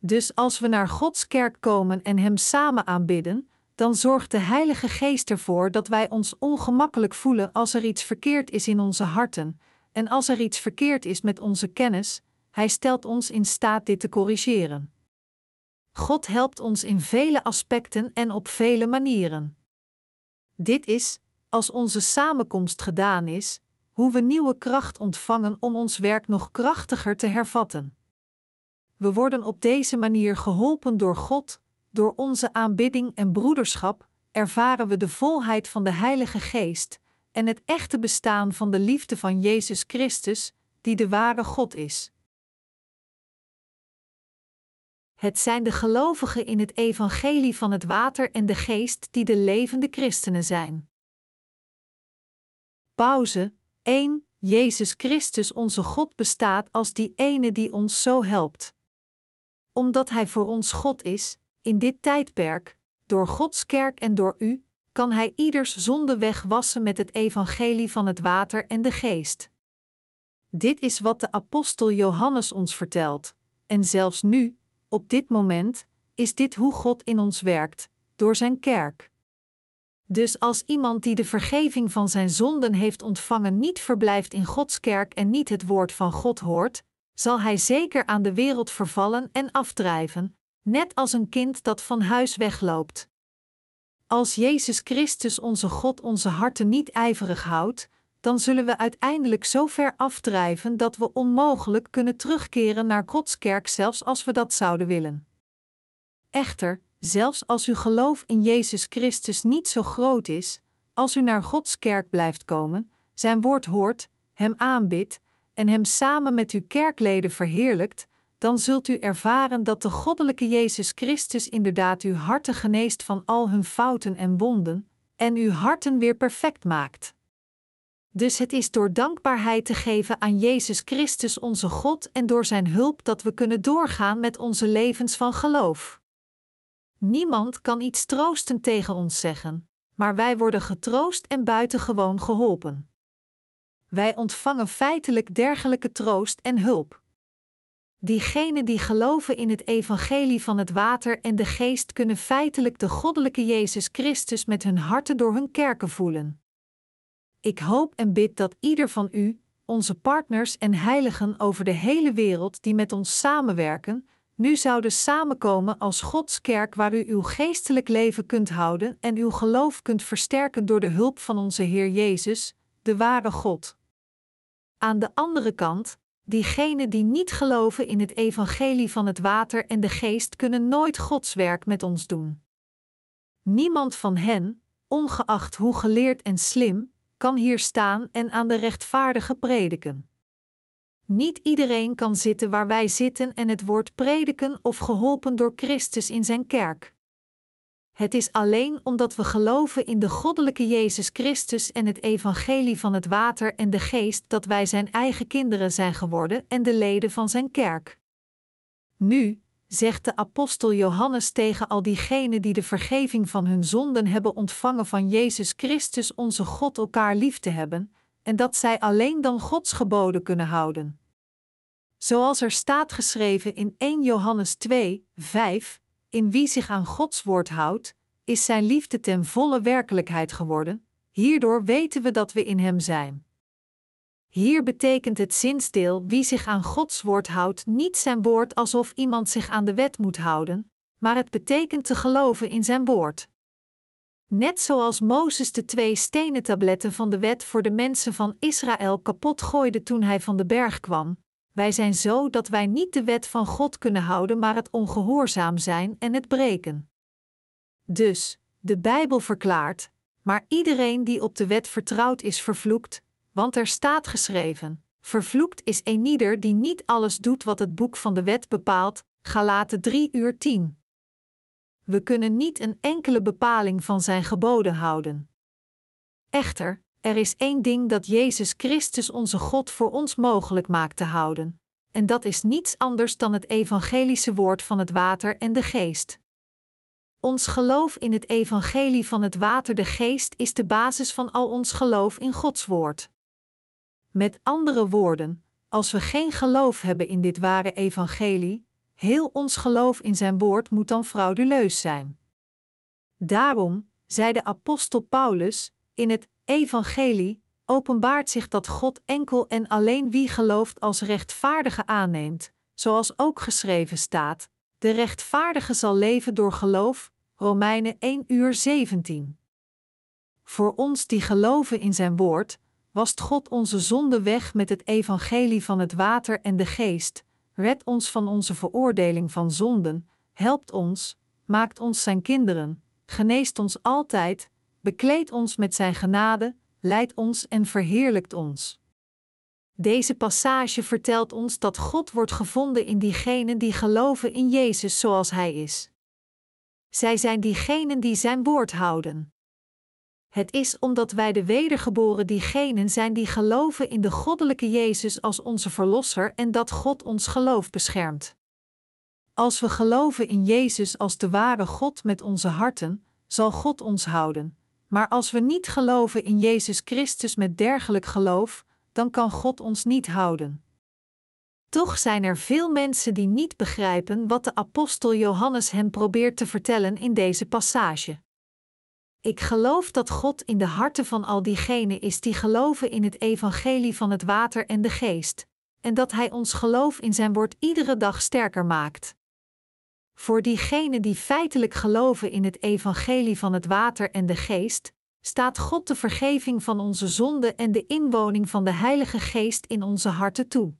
Dus als we naar Gods kerk komen en Hem samen aanbidden, dan zorgt de Heilige Geest ervoor dat wij ons ongemakkelijk voelen als er iets verkeerd is in onze harten, en als er iets verkeerd is met onze kennis, Hij stelt ons in staat dit te corrigeren. God helpt ons in vele aspecten en op vele manieren. Dit is, als onze samenkomst gedaan is, hoe we nieuwe kracht ontvangen om ons werk nog krachtiger te hervatten. We worden op deze manier geholpen door God, door onze aanbidding en broederschap, ervaren we de volheid van de Heilige Geest en het echte bestaan van de liefde van Jezus Christus, die de ware God is. Het zijn de gelovigen in het evangelie van het water en de geest die de levende christenen zijn. Pauze 1. Jezus Christus onze God bestaat als die ene die ons zo helpt. Omdat Hij voor ons God is, in dit tijdperk, door Gods kerk en door u, kan Hij ieders zonde wegwassen met het evangelie van het water en de geest. Dit is wat de apostel Johannes ons vertelt, en zelfs nu, op dit moment, is dit hoe God in ons werkt, door Zijn kerk. Dus als iemand die de vergeving van zijn zonden heeft ontvangen niet verblijft in Gods kerk en niet het woord van God hoort, zal hij zeker aan de wereld vervallen en afdrijven, net als een kind dat van huis wegloopt. Als Jezus Christus onze God onze harten niet ijverig houdt, dan zullen we uiteindelijk zo ver afdrijven dat we onmogelijk kunnen terugkeren naar Gods kerk, zelfs als we dat zouden willen. Echter, zelfs als uw geloof in Jezus Christus niet zo groot is, als u naar Gods kerk blijft komen, zijn woord hoort, hem aanbidt en hem samen met uw kerkleden verheerlijkt, dan zult u ervaren dat de goddelijke Jezus Christus inderdaad uw harten geneest van al hun fouten en wonden, en uw harten weer perfect maakt. Dus het is door dankbaarheid te geven aan Jezus Christus onze God en door Zijn hulp dat we kunnen doorgaan met onze levens van geloof. Niemand kan iets troostend tegen ons zeggen, maar wij worden getroost en buitengewoon geholpen. Wij ontvangen feitelijk dergelijke troost en hulp. Diegenen die geloven in het evangelie van het water en de geest kunnen feitelijk de goddelijke Jezus Christus met hun harten door hun kerken voelen. Ik hoop en bid dat ieder van u, onze partners en heiligen over de hele wereld die met ons samenwerken, nu zouden samenkomen als Gods kerk waar u uw geestelijk leven kunt houden en uw geloof kunt versterken door de hulp van onze Heer Jezus, de ware God. Aan de andere kant, diegenen die niet geloven in het evangelie van het water en de geest kunnen nooit Gods werk met ons doen. Niemand van hen, ongeacht hoe geleerd en slim, kan hier staan en aan de rechtvaardige prediken. Niet iedereen kan zitten waar wij zitten en het woord prediken of geholpen door Christus in zijn kerk. Het is alleen omdat we geloven in de goddelijke Jezus Christus en het evangelie van het water en de geest dat wij zijn eigen kinderen zijn geworden en de leden van zijn kerk. Nu, zegt de apostel Johannes tegen al diegenen die de vergeving van hun zonden hebben ontvangen van Jezus Christus onze God elkaar lief te hebben, en dat zij alleen dan Gods geboden kunnen houden. Zoals er staat geschreven in 1 Johannes 2, 5, in wie zich aan Gods woord houdt, is zijn liefde ten volle werkelijkheid geworden, hierdoor weten we dat we in hem zijn. Hier betekent het zinsdeel wie zich aan Gods woord houdt niet zijn woord alsof iemand zich aan de wet moet houden, maar het betekent te geloven in zijn woord. Net zoals Mozes de twee stenen tabletten van de wet voor de mensen van Israël kapot gooide toen hij van de berg kwam, wij zijn zo dat wij niet de wet van God kunnen houden, maar het ongehoorzaam zijn en het breken. Dus, de Bijbel verklaart, maar iedereen die op de wet vertrouwt is vervloekt, want er staat geschreven: Vervloekt is een ieder die niet alles doet wat het boek van de wet bepaalt. Galaten 3 uur 10. We kunnen niet een enkele bepaling van zijn geboden houden. Echter, er is één ding dat Jezus Christus onze God voor ons mogelijk maakt te houden, en dat is niets anders dan het evangelische woord van het water en de geest. Ons geloof in het evangelie van het water de geest is de basis van al ons geloof in Gods woord. Met andere woorden, als we geen geloof hebben in dit ware evangelie, heel ons geloof in zijn woord moet dan frauduleus zijn. Daarom, zei de apostel Paulus, in het evangelie openbaart zich dat God enkel en alleen wie gelooft als rechtvaardige aanneemt, zoals ook geschreven staat: de rechtvaardige zal leven door geloof. Romeinen 1 uur 17. Voor ons die geloven in zijn woord, wast God onze zonde weg met het evangelie van het water en de geest, red ons van onze veroordeling van zonden, helpt ons, maakt ons zijn kinderen, geneest ons altijd, bekleedt ons met zijn genade, leidt ons en verheerlijkt ons. Deze passage vertelt ons dat God wordt gevonden in diegenen die geloven in Jezus zoals Hij is. Zij zijn diegenen die Zijn woord houden. Het is omdat wij de wedergeboren diegenen zijn die geloven in de goddelijke Jezus als onze Verlosser en dat God ons geloof beschermt. Als we geloven in Jezus als de ware God met onze harten, zal God ons houden. Maar als we niet geloven in Jezus Christus met dergelijk geloof, dan kan God ons niet houden. Toch zijn er veel mensen die niet begrijpen wat de apostel Johannes hen probeert te vertellen in deze passage. Ik geloof dat God in de harten van al diegenen is die geloven in het evangelie van het water en de geest, en dat Hij ons geloof in Zijn woord iedere dag sterker maakt. Voor diegenen die feitelijk geloven in het evangelie van het water en de geest, staat God de vergeving van onze zonden en de inwoning van de Heilige Geest in onze harten toe.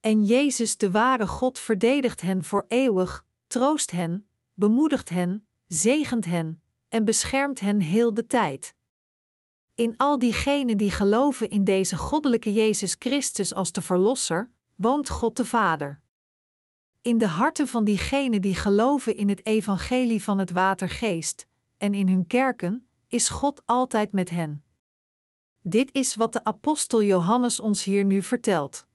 En Jezus, de ware God, verdedigt hen voor eeuwig, troost hen, bemoedigt hen, zegent hen en beschermt hen heel de tijd. In al diegenen die geloven in deze goddelijke Jezus Christus als de Verlosser, woont God de Vader. In de harten van diegenen die geloven in het evangelie van het watergeest, en in hun kerken, is God altijd met hen. Dit is wat de apostel Johannes ons hier nu vertelt.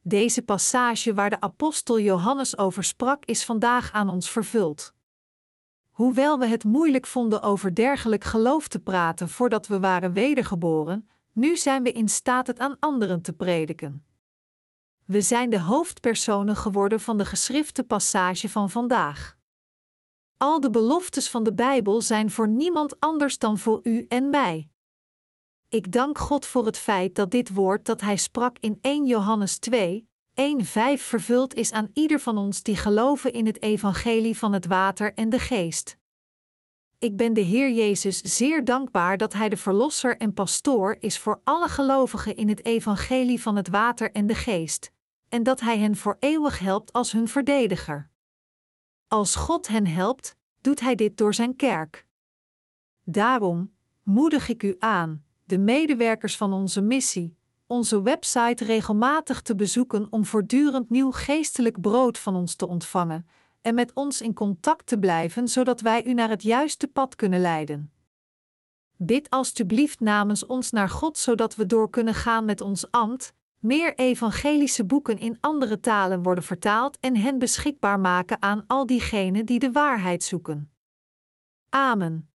Deze passage waar de apostel Johannes over sprak is vandaag aan ons vervuld. Hoewel we het moeilijk vonden over dergelijk geloof te praten voordat we waren wedergeboren, nu zijn we in staat het aan anderen te prediken. We zijn de hoofdpersonen geworden van de geschrifte passage van vandaag. Al de beloftes van de Bijbel zijn voor niemand anders dan voor u en mij. Ik dank God voor het feit dat dit woord dat Hij sprak in 1 Johannes 2, 1-5 vervuld is aan ieder van ons die geloven in het evangelie van het water en de geest. Ik ben de Heer Jezus zeer dankbaar dat Hij de Verlosser en Pastoor is voor alle gelovigen in het Evangelie van het Water en de Geest, en dat Hij hen voor eeuwig helpt als hun verdediger. Als God hen helpt, doet Hij dit door Zijn kerk. Daarom moedig ik u aan, de medewerkers van onze missie, onze website regelmatig te bezoeken om voortdurend nieuw geestelijk brood van ons te ontvangen en met ons in contact te blijven zodat wij u naar het juiste pad kunnen leiden. Bid alstublieft namens ons naar God zodat we door kunnen gaan met ons ambt, meer evangelische boeken in andere talen worden vertaald en hen beschikbaar maken aan al diegenen die de waarheid zoeken. Amen.